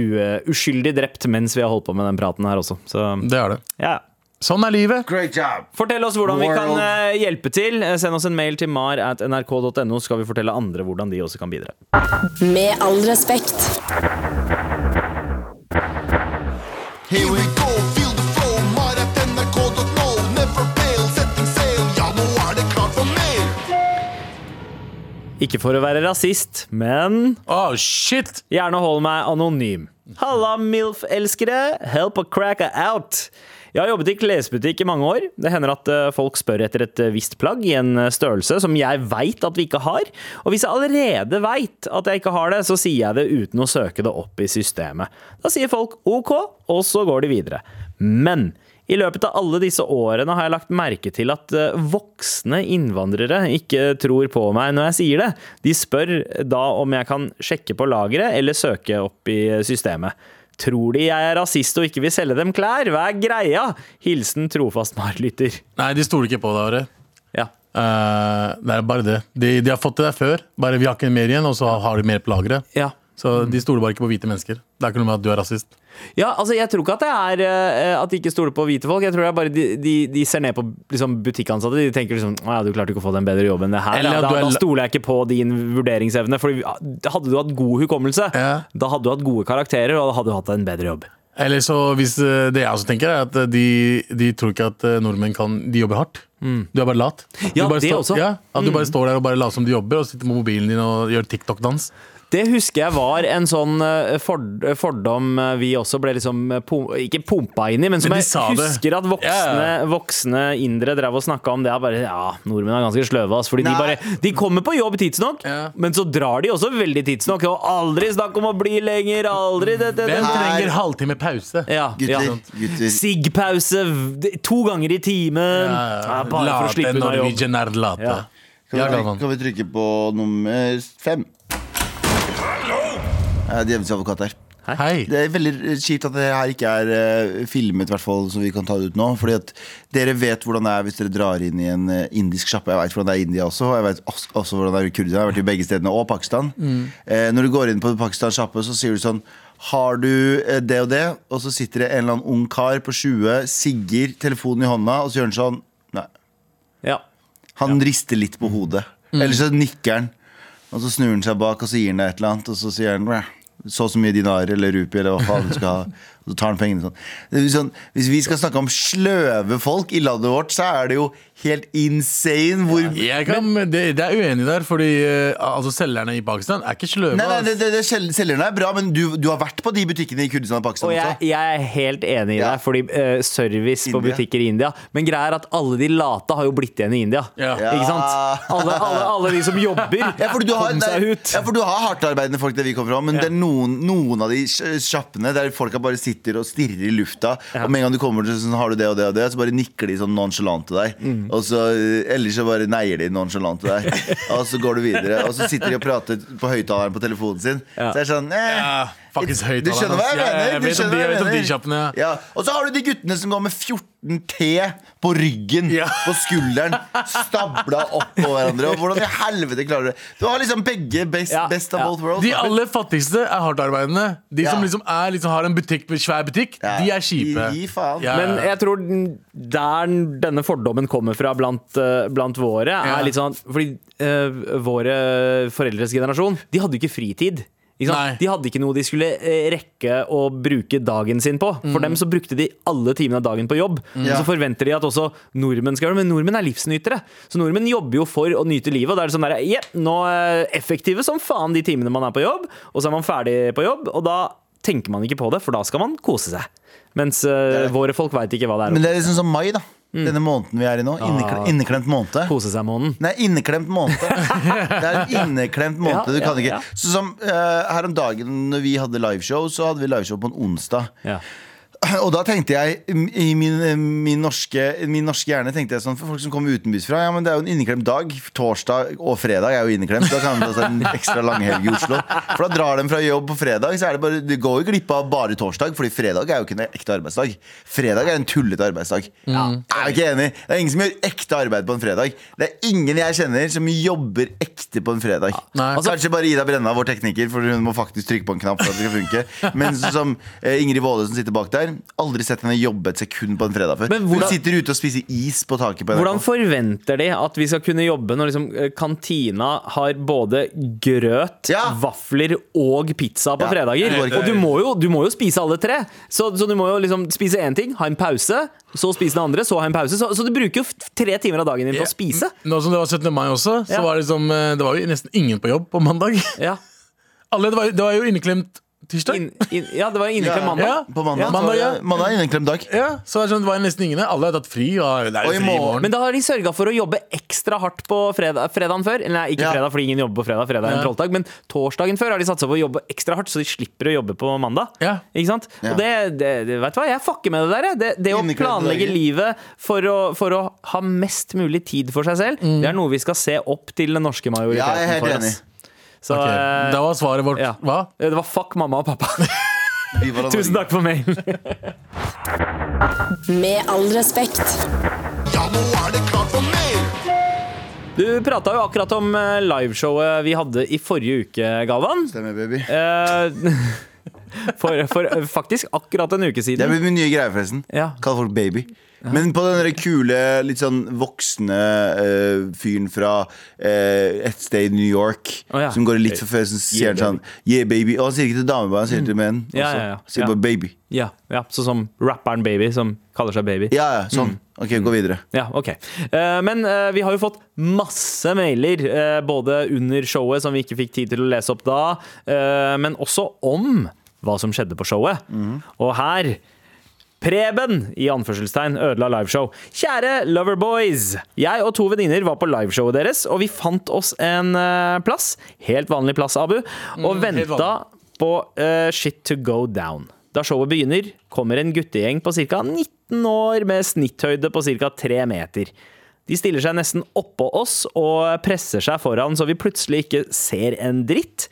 uskyldig drept mens vi har holdt på med den praten her også. Så det er det. ja. Sånn er livet. Great job! Fortell oss hvordan vi kan World. eh, hjelpe til. Send oss en mail til mar at nrk.no, skal vi fortelle andre hvordan de også kan bidra. Med all respekt. Here we go, Ikke for å være rasist, men Oh, shit! gjerne hold meg anonym. Halla, MILF-elskere. Help a cracker out. Jeg har jobbet i klesbutikk i mange år. Det hender at eh, folk spør etter et eh, visst plagg i en eh, størrelse som jeg veit at vi ikke har. Og hvis jeg allerede veit at jeg ikke har det, så sier jeg det uten å søke det opp i systemet. Da sier folk OK, og så går de videre. Men i løpet av alle disse årene har jeg lagt merke til at eh, voksne innvandrere ikke tror på meg når jeg sier det. De spør da om jeg kan sjekke på lageret eller søke opp i systemet. Tror de jeg er rasist og ikke vil selge dem klær? Hva er greia? Hilsen trofast marlytter. Nei, de stoler ikke på deg, Are. Ja. Uh, det er bare det. De, de har fått det der før. Bare vi har ikke mer igjen, og så har de mer på lageret. Ja. Så de stoler bare ikke på hvite mennesker. Det er ikke noe med at du er rasist. Ja, altså Jeg tror ikke at det er eh, at de ikke stoler på hvite folk. Jeg tror det er bare de, de, de ser ned på liksom, butikkansatte. De tenker liksom Å ja, du klarte ikke å få deg en bedre jobb enn det her. Eller da, er- da stoler jeg ikke på din vurderingsevne. For hadde du hatt god hukommelse, Ja. da hadde du hatt gode karakterer, og da hadde du hatt en bedre jobb. Eller så hvis eh, Det jeg også tenker, er at eh, de, de tror ikke at nordmenn kan De jobber hardt. Du er bare lat. Ja, du bare det stå, også. Ja, at du bare står der og bare later som du jobber, og sitter med mobilen din og gjør TikTok-dans. Det husker jeg var en sånn eh, fordom eh, vi også ble liksom eh, Ikke pumpa inn i, men som Men jeg husker at voksne, yeah. voksne indere drev og snakka om det. er Bare, ja, nordmenn er ganske sløve, ass. Fordi de bare De kommer på jobb tidsnok, Ja. men så drar de også veldig tidsnok. Og aldri snakk om å bli lenger, aldri det, det, det. Hvem Her- trenger halvtime pause? Ja, Gutter, ja. gutter. Sigg-pause to ganger i timen. Ja, bare for å slippe unna jobb. Late. Kan, vi, kan vi trykke på nummer fem? Ja, Djevelens advokat her. Hei. Det er veldig kjipt at det her ikke er uh, filmet, i hvert fall, så vi kan ta det ut nå. Fordi at dere vet hvordan det er hvis dere drar inn i en uh, indisk sjappe. Jeg vet hvordan det er i India også, og jeg vet også, også hvordan det er i Kurdistan. Jeg har vært i begge stedene, og Pakistan. Eh, når du går inn på Pakistan sjappe, så sier du sånn har du eh, det og det? Og så sitter det en eller annen ung kar på 20, sigger, telefonen i hånda, og så gjør han sånn Nei. Ja. Han rister litt på hodet. Eller så nikker han. Og så snur han seg bak og så gir han deg et eller annet, og så sier han «Bæ, så og så mye dinarer eller rupi eller hva faen du skal ha. Og så tar han pengene sånn. Sånn. Hvis vi skal snakke om sløve folk i landet vårt, så er det jo helt insane hvor Jeg kan, det, det er uenig der, fordi eh, altså, selgerne i Pakistan er ikke sløve. Nei, nei, det, det, det, Selgerne er bra, men du, du har vært på de butikkene i Kurdistan og Pakistan Og jeg, også. jeg er helt enig i Ja. deg, fordi uh, service på butikker i India Men greia er at alle de late har jo blitt igjen i India. Ja. Ikke sant? Alle, alle, alle de som jobber, Ja, har, kom seg ut. ja, for du har hardtarbeidende folk der vi kommer fra, men Ja. det er noen, noen av de sj- sjappene der folka bare sitter og stirrer i lufta, Ja. og med en gang du kommer til sånn, har du det og det og det, så bare nikker de sånn nonchalant til deg. Mm. Og så, eh, ellers så bare neier de nonchalant til deg. og så går du videre. Og så sitter de og prater på høyttaleren på telefonen sin. Ja. Så det er sånn eh, Ja, faktisk høyt. Du skjønner hva jeg mener? jeg vet om de, jeg vet om de kjappene. Ja. Ja, Og så har du de guttene som går med 14 T på ryggen, Ja. på skulderen, stabla oppå hverandre. Og hvordan i helvete klarer du det? Du har liksom begge best, Ja, best of ja. both worlds. De aller fattigste er hardtarbeidende. De som liksom, er, liksom har en butikk, svær butikk, Ja. de er kjipe. Men jeg tror der denne fordommen kommer fra blant, eh, blant våre, Ja. er litt sånn Fordi eh, våre foreldres generasjon, de hadde jo ikke fritid. De hadde ikke noe de skulle eh, rekke å bruke dagen sin på. For dem så brukte de alle timene av dagen på jobb. Ja. Så forventer de at også nordmenn skal gjøre det. Men nordmenn er livsnytere. Så nordmenn jobber jo for å nyte livet. Og da er det sånn der, yeah, nå er effektive som faen de timene man er på jobb, og så er man ferdig på jobb, og da tenker man ikke på det, for da skal man kose seg. Mens uh, våre folk veit ikke hva det er. Men det er liksom som mai, da. Denne måneden vi er i nå. Innekle, inneklemt måned. kose seg-måneden. Nei, inneklemt måned. Det er en inneklemt måned. Ja, Du kan ja, ikke. ja. Så som uh, Her om dagen når vi hadde liveshow, så hadde vi liveshow på en onsdag. Ja. Og da tenkte jeg i min, min, norske, min norske hjerne tenkte jeg sånn For folk som kommer utenbys fra Ja, men det er jo en inneklemt dag. Torsdag og fredag er jo inneklemt. Da kan det ta en ekstra langhelg i Oslo. For da drar de fra jobb på fredag. Så er det bare Du går jo glipp av bare torsdag, Fordi fredag er jo ikke en ekte arbeidsdag. Fredag er en tullete arbeidsdag. Jeg er ikke enig. Det er ingen som gjør ekte arbeid på en fredag. Det er ingen jeg kjenner som jobber ekte på en fredag. Altså, Kanskje bare Ida Brenna, vår tekniker, for hun må faktisk trykke på en knapp for at det skal funke. Men som eh, Ingrid Våle som sitter bak der, aldri sett henne jobbe et sekund på en fredag før. Men hvordan- Hun sitter ute og spiser is på taket på NRK. Hvordan forventer de at vi skal kunne jobbe når liksom, eh, kantina har både grøt, Ja. vafler og pizza på Ja, fredager? Og du må, jo, du må jo spise alle tre. Så, så du må jo liksom spise én ting, ha en pause, så spise den andre, så ha en pause. Så, så du bruker jo tre timer av dagen din på å spise. Nå som det var 17. mai også, så Ja. var det, liksom, eh, det var jo nesten ingen på jobb på mandag. Ja, Alle, det, var, det var jo inneklemt tirsdag. In, in, ja det var inneklemt mandag. Ja. På mandag, Ja. så Mandag, var ja. mandag er inneklemt dag. Ja, så det, er sånn, det var nesten ingen. Alle har tatt fri, og det er Og i fri i morgen-. Men da har de sørga for å jobbe ekstra hardt på fredag, fredagen før. Nei, ikke Ja. fredag, fordi ingen jobber på fredag. Fredag er en trolldag. Men torsdagen før har de satsa på å jobbe ekstra hardt, så de slipper å jobbe på mandag. Ja. Ikke sant? Ja. Og det, det, det, vet du hva, jeg fucker med det der. Det, det å planlegge dager. livet for å, for å ha mest mulig tid for seg selv, det er noe vi skal se opp til den norske majoriteten Ja, jeg er helt for. enig. Så Ok, eh, Da var svaret vårt ja. hva? Det var fuck mamma og pappa. Tusen takk for mail. Med all respekt. Ja, nå er det klart for mail! Du prata jo akkurat om eh, liveshowet vi hadde i forrige uke, Galvan. Stemmer, baby. Eh, for, for eh, faktisk akkurat en uke siden. Det er blir min nye greie, forresten. Ja. Kaller folk baby. Men på den kule, litt sånn voksne uh, fyren fra uh, et sted i New York oh, ja. som går litt for før, så sier han sånn Yeah, baby. Og han sier ikke til damer, han sier til menn. Mm. Ja, også. ja, ja. Sier bare baby. Ja, ja, Sånn som rapperen Baby, som kaller seg Baby. Ja, ja, sånn. Ok, gå videre. Ja, ok. Eh, men vi har jo fått masse mailer, både under showet, som vi ikke fikk tid til å lese opp da, men også om hva som skjedde på showet. Og her Preben i anførselstegn ødela liveshow. Kjære Loverboys! Jeg og to venninner var på liveshowet deres, og vi fant oss en eh, plass. Helt vanlig plass, Abu. Og mm, venta på uh, shit to go down. Da showet begynner, kommer en guttegjeng på ca. 19 år med snitthøyde på ca. 3 meter. De stiller seg nesten oppå oss og presser seg foran så vi plutselig ikke ser en dritt.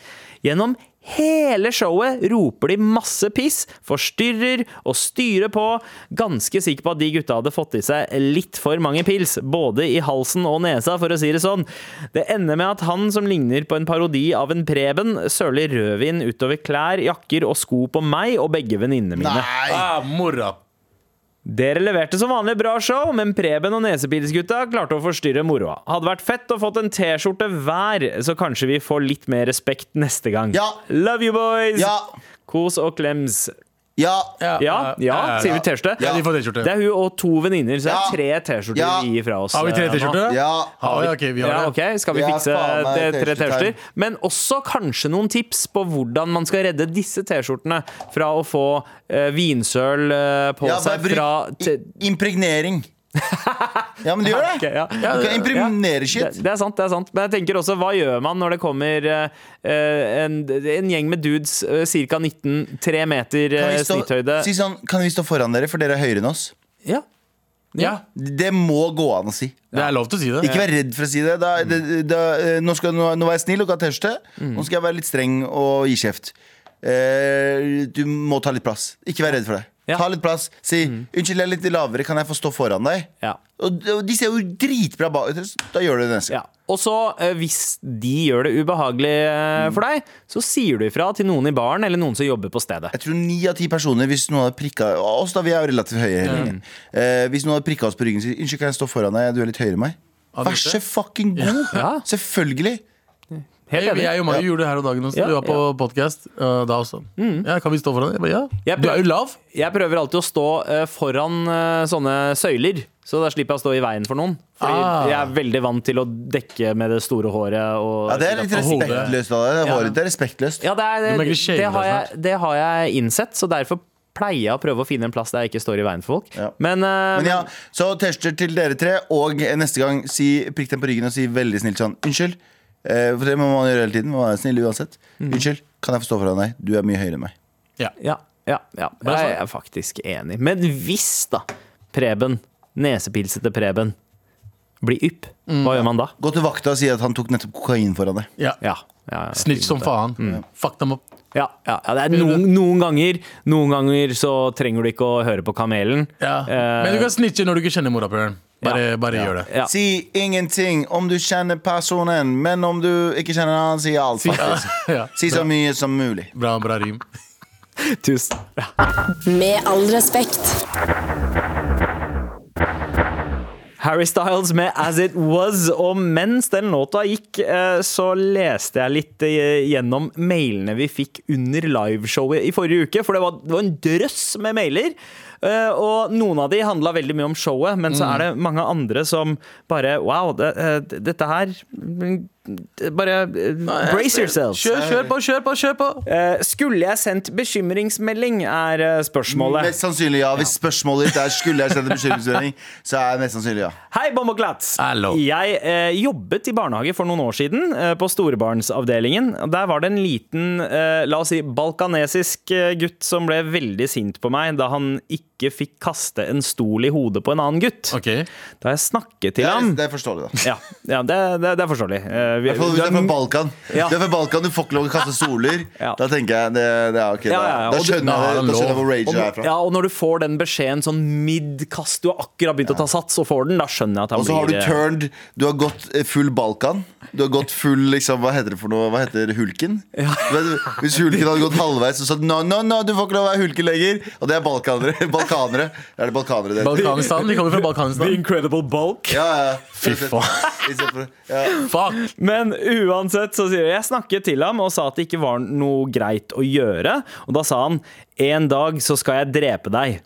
Gjennom hele showet roper de masse piss, forstyrrer og styrer på. Ganske sikker på at de gutta hadde fått i seg litt for mange pils, både i halsen og nesa, for å si det sånn. Det ender med at han som ligner på en parodi av en Preben, søler rødvin utover klær, jakker og sko på meg og begge venninnene mine. Nei! Ah. Dere leverte som vanlig bra show, men Preben og Nesepilsgutta klarte å forstyrre moroa. Hadde vært fett å fått en T-skjorte hver, så kanskje vi får litt mer respekt neste gang. Ja. Love you, boys! Ja. Kos og klems. Ja! Ja, ja, sier vi T-skjorte? Ja, de får T-skjorte. Det er hun og to venninner, så det er tre T-skjorter Ja. vi gir fra oss. Har vi tre eh. T-skjorter? Ja! Har vi? Ok, vi har Ja, det. ok, Skal vi fikse det- tre T-skjorter. Men også kanskje noen tips på hvordan man skal redde disse T-skjortene fra å få uh, vinsøl uh, på ja seg fra impregnering. Ja, men det gjør det. Okay, ja. Du kan impregnere Det, shit. det er sant, det er sant. Men jeg tenker også, hva gjør man når det kommer eh, eh, en, en gjeng med dudes, uh, ca. 19, 3 meter Kan uh, vi, stå, snitthøyde? si sånn, kan vi stå foran dere, for dere er høyere enn oss? Ja. Ja, Det må gå an å si. det er lov til å si det. Ikke vær redd for å si det. Da, det, da eh, nå, skal, nå, nå var jeg snill og ga T-skjorte. Mm. Nå skal jeg være litt streng og gi kjeft. Eh, du må ta litt plass. Ikke vær redd for det. Ja. Mm. Ta litt plass. Si 'unnskyld, jeg er litt lavere, kan jeg få stå foran deg?' Ja. Og, og de ser jo dritbra bak Da gjør du det neste gang. Ja. Og så, eh, hvis de gjør det ubehagelig eh, Mm. for deg, så sier du ifra til noen i baren eller noen som jobber på stedet. Jeg tror ni av ti personer, hvis noen hadde prikka oss, da vi er jo relativt høye mm. Eh, hvis noen hadde prikka oss på ryggen og sagt 'unnskyld, kan jeg stå foran deg, du er litt høyere enn meg', vær så fucking god! Ja. Selvfølgelig. Helt enig. jeg og Mario gjorde det her om dagen også. Ja, vi var på podcast uh, da også. Ja, kan vi stå foran det? Bare, ja. Jeg Du er jo lav. Jeg prøver alltid å stå uh, foran uh, sånne søyler, så da slipper jeg å stå i veien for noen. Fordi Ah. jeg er veldig vant til å dekke med det store håret. Og Ja, Det er litt respektløst Håret deg. Det Ja. håret ditt er respektløst. Ja, det, er, Du det, det, har jeg, det har jeg innsett, så derfor pleier jeg å prøve å finne en plass der jeg ikke står i veien for folk. Ja. Men, uh, Men ja, Så T-skjorter til dere tre, og neste gang si, prikk dem på ryggen og si veldig snilt sånn Unnskyld. Eh, for det må man gjøre hele tiden. Man er snill uansett. Mm. Unnskyld, kan jeg få stå foran deg? Du er mye høyere enn meg. ja, ja, ja, ja. jeg er faktisk enig. Men hvis da Preben, nesepilsete Preben, blir ypp, Mm. hva gjør man da? Gå til vakta og si at han tok nettopp kokain foran deg. Ja. Ja, ja, Snitch som faen. Mm. Fuck dem opp. Ja, ja, ja det er noen, noen ganger Noen ganger så trenger du ikke å høre på kamelen. Ja. Eh, Men du kan snitche når du ikke kjenner morapuleren. Bare, Ja. bare gjør det. Ja. Si ingenting om du kjenner personen, men om du ikke kjenner han, si alt. faktisk Ja. Si så mye som mulig. Bra, bra rim. Tusen. Med all respekt. Harry Styles med As It Was. Og mens den låta gikk, eh, så leste jeg litt eh, gjennom mailene vi fikk under liveshowet i forrige uke. For det var, det var en drøss med mailer. Eh, Og noen av de handla veldig mye om showet, men så er det mange andre som bare Wow, det, eh, dette her mm, Bare eh, brace yourselves. Kjør, kjør på, kjør på, kjør på! Eh, Skulle jeg sendt bekymringsmelding, er spørsmålet. Mest sannsynlig ja. Hvis spørsmålet ditt er skulle jeg sendt en bekymringsmelding, så er det mest sannsynlig ja. Hei, Bom og Glatt! Hallo. Jeg eh, jobbet i barnehage for noen år siden, eh, på storebarnsavdelingen. Der var det en liten, eh, la oss si, balkanesisk gutt som ble veldig sint på meg da han ikke ikke fikk kaste en stol i hodet på en annen gutt. Okay. Da jeg snakket til Det ham det er forståelig, da. Ja, ja det, det, det er forståelig. Uh, vi- I hvert du er fra Balkan. Ja. Du er fra Balkan, du får ikke lov å kaste stoler. Ja. Da tenker jeg det, det er ok. Ja, Da, ja, ja. da skjønner jeg, Da er skjønner jeg hvor rage jeg er fra. ja, og når du får den beskjeden sånn mid-kast, du har akkurat begynt å ta sats og får den, da skjønner jeg at han Og så har du blir eh, turned Du har gått eh, full Balkan. Du har gått full liksom, Hva heter det for noe? Hva heter hulken? Du Hvis hulken hadde gått halvveis og sagt no, no, no, du får ikke lov å være hulken lenger. Og det er balkanere. balkanere. Er det balkanere det? Balkanistan, de kommer fra The Incredible Bulk. Ja, ja. Fy faen. Ja. Fuck Men uansett så sier jeg Jeg snakket til ham og sa at det ikke var noe greit å gjøre. Og da sa han en dag så skal jeg drepe deg.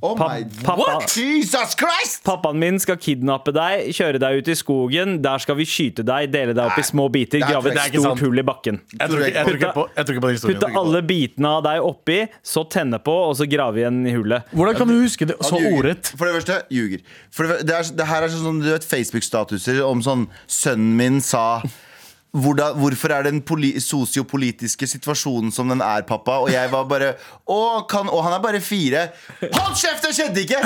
Oh Pa- my pappa- What? Jesus Christ! Pappaen min skal kidnappe deg, kjøre deg ut i skogen. Der skal vi skyte deg, dele deg opp i små biter, er grave et stort hull i bakken. Jeg tror jeg jeg Putte alle bitene av deg oppi, så tenne på, og så grave igjen i hullet. Hvordan kan du huske det så ordrett? For det første, ljuger. For det, det, er, det her er sånn du vet Facebook-statuser om sånn Sønnen min sa hvordan, Hvorfor er den poli sosiopolitiske situasjonen som den er, pappa? Og jeg var bare Å, kan, og han er bare fire. Hold kjeft! Det skjedde ikke!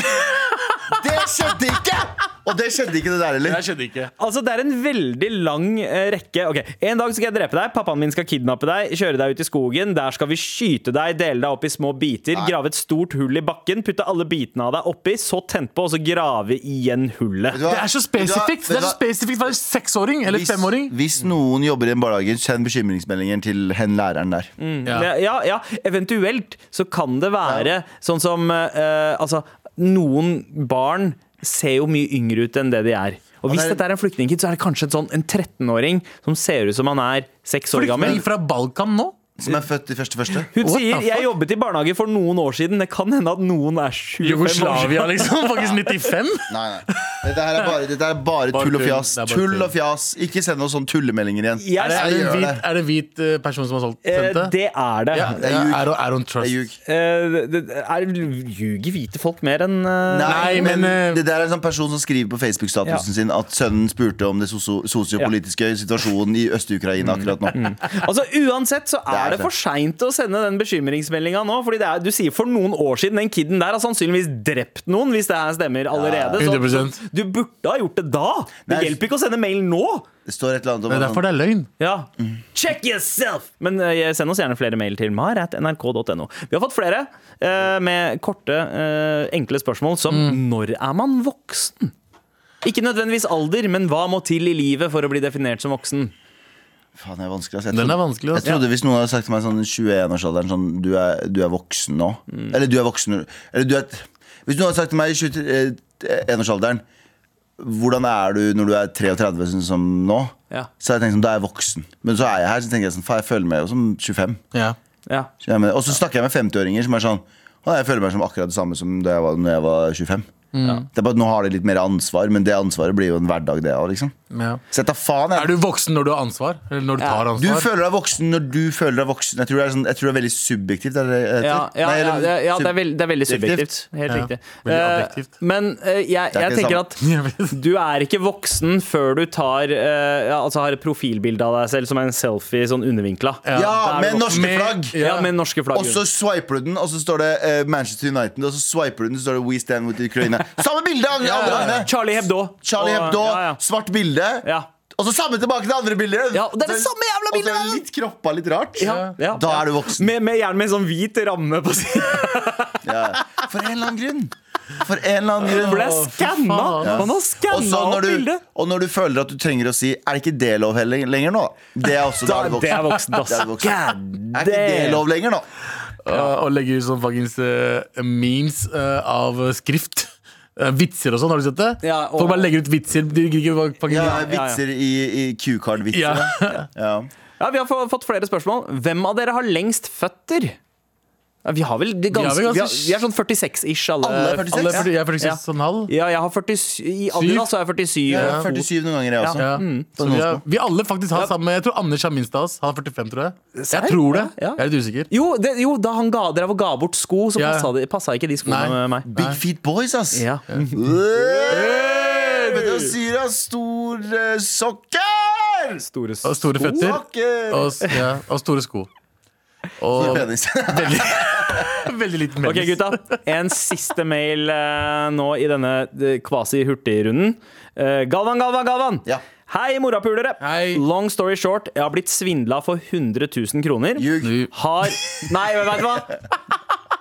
Det skjedde ikke! Og det skjedde ikke, det der heller. Ikke. Altså, Det er en veldig lang eh, rekke. Ok, En dag skal jeg drepe deg, pappaen min skal kidnappe deg, kjøre deg ut i skogen. Der skal vi skyte deg, dele deg opp i små biter, grave et stort hull i bakken, putte alle bitene av deg oppi, så tent på, og så grave igjen hullet. Det er så spesifikt! Det er så spesifikt for en seksåring eller Hvis, femåring. hvis noen jobber i en barnehage, send bekymringsmeldinger til hen læreren der. Ja. Ja, ja, ja, eventuelt så kan det være sånn som eh, Altså, noen barn ser jo mye yngre ut enn det de er. Og hvis dette er en flyktningkid, så er det kanskje en sånn en 13-åring som ser ut som han er seks år gammel. Flyktning fra Balkan nå? Som er født i første første. Hun What sier 'jeg jobbet i barnehage for noen år siden'. Det kan hende at noen er 25 år Jugoslavia, liksom? Faktisk 95? Nei, nei. Dette her er bare, dette er bare tull og fjas. Er bare Tull og fjas. Ikke send noen sånne tullemeldinger igjen. Yes. Er det, er det, hvit, er det hvit eh, person som har solgt Eh, sendt det? det er det. Ja, det er. I don't, Det trust. er ljug. Eh, er hvite folk mer enn uh, Nei, men, men det der er en sånn person som skriver på Facebook-statusen Ja. sin at sønnen spurte om det sosiopolitiske ja. situasjonen i Øst-Ukraina akkurat nå. Altså Uansett så er er det for seint å sende den bekymringsmeldinga nå. Fordi det er, du sier for noen år siden den kiden der har sannsynligvis drept noen, hvis det her stemmer allerede. Så, 100%. så du burde ha gjort det da! Det Nei. hjelper ikke å sende mail nå! Det står et eller annet om Det er derfor det er løgn. Ja. Check yourself! Men uh, send oss gjerne flere mail til mar.nrk.no. Vi har fått flere uh, med korte, uh, enkle spørsmål som når er man voksen? Ikke nødvendigvis alder, men hva må til i livet for å bli definert som voksen? Faen, det er vanskelig. ass. Jeg Den er vanskelig. jeg Altså. trodde hvis noen hadde sagt til meg sånn 21-årsalderen sånn du er, du er voksen nå. Eller du er voksen Eller du er Hvis noen hadde sagt til meg i 21-årsalderen hvordan er du når du er 33 sånn som nå? Ja. Så hadde jeg tenkt sånn, da er jeg voksen. Men så er jeg her, så tenker jeg sånn, faen, jeg føler meg jo som 25. Ja. Ja. Og så snakker jeg med 50-åringer som er sånn «Å, Jeg føler meg som akkurat det samme som da jeg var, når jeg var 25. Det er bare at Nå har de litt mer ansvar, men det ansvaret blir jo en hverdag, det òg. Liksom. Ja. Så jeg faen. Jeg. Er du voksen når du har ansvar? Eller når du tar Du føler deg voksen når du føler deg voksen. Jeg tror det er, sånn, jeg tror det er veldig subjektivt. Er det det? Ja, ja, Nei, eller- ja, ja det, er veld, det er veldig subjektivt. Helt Ja, riktig. veldig Eh, men uh, jeg, jeg tenker at du er ikke voksen før du tar uh, ja, Altså har et profilbilde av deg selv som er en selfie sånn undervinkla. Ja, med norske Med- flagg! Ja, med norske flagg. Og så swiper du den, og så står det Manchester United, og så swiper du den, så står det We stand with Ukraina. Samme bilde! Charlie Hebdo. Charlie Og- Hebdo, Ja, ja. svart bilde. Ja. Og så samme tilbake til andre bilder. Ja, og det er det Så- samme jævla Og så er litt kroppa, litt rart. Ja, ja, Da ja. er du voksen. Med, med, gjerne med en sånn hvit ramme på siden. Ja. For en eller annen grunn. For en eller annen grunn. Ble skanna! Man har skanna opp bildet. og når du føler at du trenger å si Er det ikke det lov heller lenger nå? Det er også da Da, er du det er voksen. da. Det er voksen. Er ikke det lov lenger nå? Uh, og legger ut sånn fuckings uh, memes uh, av skrift. Uh, vitser og sånn, har du sett det? Ja, og- Folk bare legger ut vitser. De de, de, Ja, ja. vitser i, i Q-card-vitser. Ja. Ja. Ja, Vi har fått flere spørsmål. Hvem av dere har lengst føtter? Ja, vi har vel det ganske, Vi har vel vi, har, vi er sånn 46-ish alle. Alle er 46? Alle er 40, jeg er 46 Ja. en halv. Ja, jeg har 47, I Adidas så er jeg 47. Ja. er 47 noen ganger, jeg også. Ja. Mm. Så vi, er, vi alle faktisk har samme Jeg tror Anders har minst av oss. Han har 45, tror jeg. Serr? Jeg tror det. Ja, ja. Jeg er litt usikker. Jo, det, jo, da han ga, dere ga bort sko, så Ja. passa, det, passa ikke de skoene Nei. med meg. Big Feet Boys, ass. Ja. Hey! Vet sier da? Store sokker! Store store føtter. Og, ja, og store sko. Og Penis. Veldig liten Ok, gutta. En siste mail eh, nå i denne eh, kvasi-hurtigrunden. Eh, Galvan, Galvan, Galvan! Ja. Hei, morapulere! Hei. Long story short, jeg har blitt svindla for 100 000 kroner. Ljug. Har Nei, vet du hva?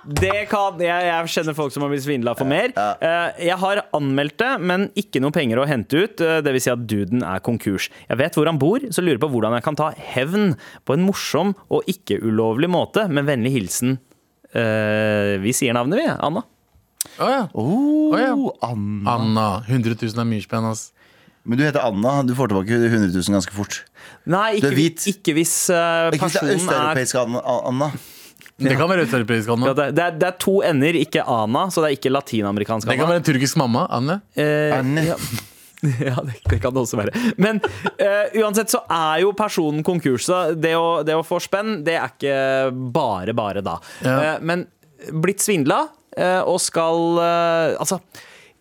Det kan, jeg, jeg kjenner folk som har blitt svindla for mer. Eh, jeg har anmeldt det, men ikke noe penger å hente ut. Uh, Dvs. Si at duden er konkurs. Jeg vet hvor han bor, så lurer på hvordan jeg kan ta hevn på en morsom og ikke ulovlig måte. Med vennlig hilsen eh, Vi sier navnet, vi. Anna. Å ja. Oh, ja. Anna. Anna. 100 000 er mye spenn, ass. Men du heter Anna. Du får tilbake 100 000 ganske fort. Nei, Du ikke, er hvit. ikke hvis uh, Ikke hvis det er personen er østeuropeisk Anna. Anna. Det kan være østeuropeisk ja, Anna. det, det, er, det er to ender, ikke Ana, så det er ikke latinamerikansk Det kan være en turkisk mamma. Anne. Eh, Anne. ja. Ja, det, det kan det også være. Men eh, uansett så er jo personen konkurs. så Det å, det å få spenn, det er ikke bare bare da. Ja. Eh, men blitt svindla eh, og skal eh, Altså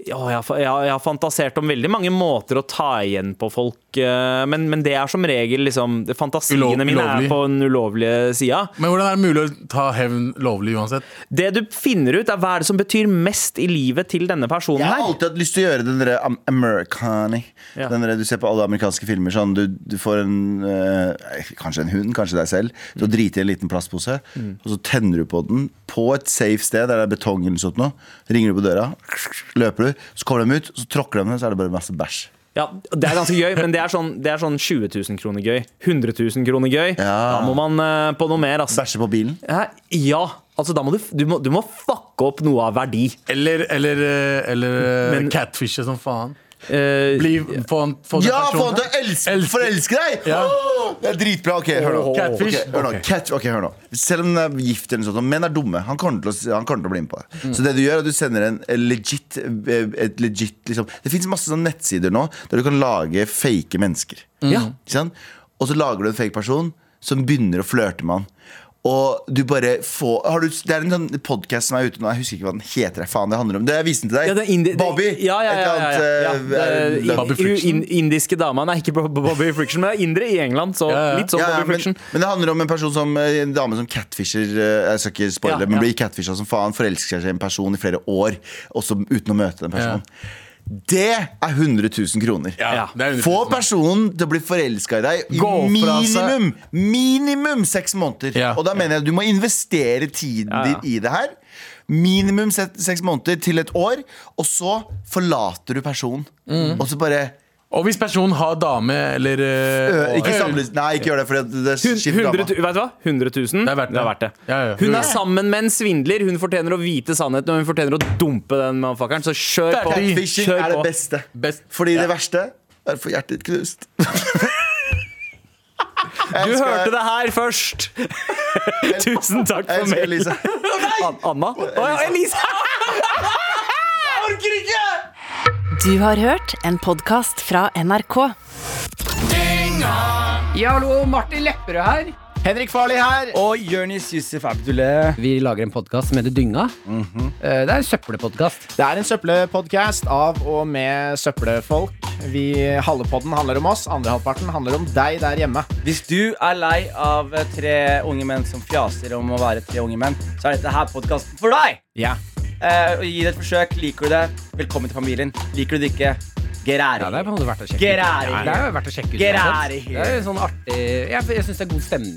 ja, jeg, har jeg, har- jeg har fantasert om veldig mange måter å ta igjen på folk, eh, men, men det er som regel liksom Fantasiene Ulov- mine ulovlig. er på den ulovlige sida. Men hvordan er det mulig å ta hevn lovlig uansett? Det du finner ut, er hva er det som betyr mest i livet til denne personen her. Jeg har alltid hatt lyst til å gjøre den derre Americani. Ja. Den der du ser på alle amerikanske filmer. Sånn, du, du får en øh, Kanskje en hund, kanskje deg selv. Du driter i en liten plastpose, Mm. og så tenner du på den på et safe sted der det er betong eller sånt noe. Ringer du på døra, løper du, så kommer de ut, så tråkker de ned, så er det bare masse bæsj. Ja, Det er ganske gøy, men det er sånn, det er sånn 20 000 kroner gøy. 100 000 kroner gøy. Ja. Da må man eh, på noe mer, Altså. Bæsje på bilen. Ja, Ja, altså da må du, du, må, du må fucke opp noe av verdi. Eller, eller, eh, eller eh, Men- catfishe som faen. Eh, Bli, få, en- få den Ja, få personen- han til å elske, Elsk- forelske deg! Ja. Åh, det er dritbra. Ok, hør nå. Catfish. Ok, hør nå. Ok. Cat, ok, hør nå. Selv om den er gift, eller noe sånt, menn er dumme. Han kommer til å, han kommer til å bli med på det. Mm. Så det du gjør, er at du sender en legit, et legit liksom. Det fins masse sånne nettsider nå der du kan lage fake mennesker. Mm. Ja. Ikke sant? Og så lager du en fake person som begynner å flørte med han. Og du bare får har du, Det er en sånn podkast som er ute nå, jeg husker ikke hva den heter. Faen, det handler om Det jeg viste den til deg. ja, det er indi- Bobby. Ja, ja, ja, ja, ja, ja. Annet, eh, i- Bobby Friction. in- indiske dama. Nei, ikke Bobby Friction, men det er indre i England. Så Ja, ja. litt sånn Ja, ja, Bobby men, Friction. men det handler om en person som En dame som catfisher eh, Jeg skal ikke spoile, Ja, men blir catfisha som faen. Forelsker seg i en person i flere år, også uten å møte den personen. Det er 100 000 kroner. Ja. det er 100 000. Få personen til å bli forelska i deg i Gå fra seg- minimum Minimum seks måneder. Ja. Og da mener jeg at du må investere tiden Ja, ja. din i det her. Minimum se- seks måneder til et år, og så forlater du personen. Mm. Og så bare Og hvis personen har dame eller ø, eh, Ikke samlet, Nei, ikke gjør det, for det skifter 100, dama. vet du hva? 100 000. Det er verdt det. Ja, ja. Hun er sammen med en svindler. Hun fortjener å vite sannheten, og hun fortjener å dumpe den mannfakkeren. Så kjør på. Catfishing Kjør er det beste. Best. Fordi det verste er å få hjertet ditt knust. Du hørte det her først! Tusen takk Jeg for elsker mail. Elise. An Anna? Å ja, Elise! Du har hørt en podkast fra NRK. Ja, hallo, Martin Lepperød her. Henrik Farli her. Og Jonis Yusuf Abdullah. Vi lager en podkast som heter Dynga. Eh, Det er en søppelpodkast. Det er en søppelpodkast av og med søppelfolk. Vi, halve podden handler om oss, andre halvparten handler om deg der hjemme. Hvis du er lei av tre unge menn som fjaser om å være tre unge menn, så er dette her podkasten for deg! Ja. Eh, og gi det et forsøk. Liker du det? Velkommen til familien. Liker du det ikke? Get out Ja, of det er here. Get out of here. Er. Get out of here. Sånn artig Jeg, jeg syns det er god stemning.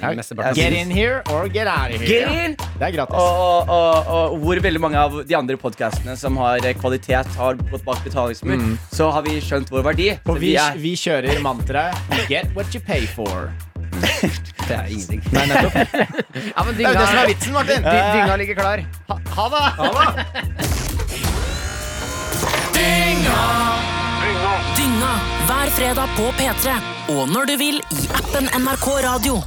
Get in here or get out of Get here. in! Det er gratis. Og, og, og, hvor veldig mange av de andre podkastene som har eh, kvalitet, har gått bak betalingsmur, så har vi skjønt vår verdi. Og vi, vi, vi kjører mantraet Get what you pay for. Det er ingenting. Nei, nettopp. Ja, men Det er jo det som er vitsen, Martin. dy- dynga ligger klar. Ha, ha det. Dynga hver fredag på P3. Og når du vil i appen NRK Radio.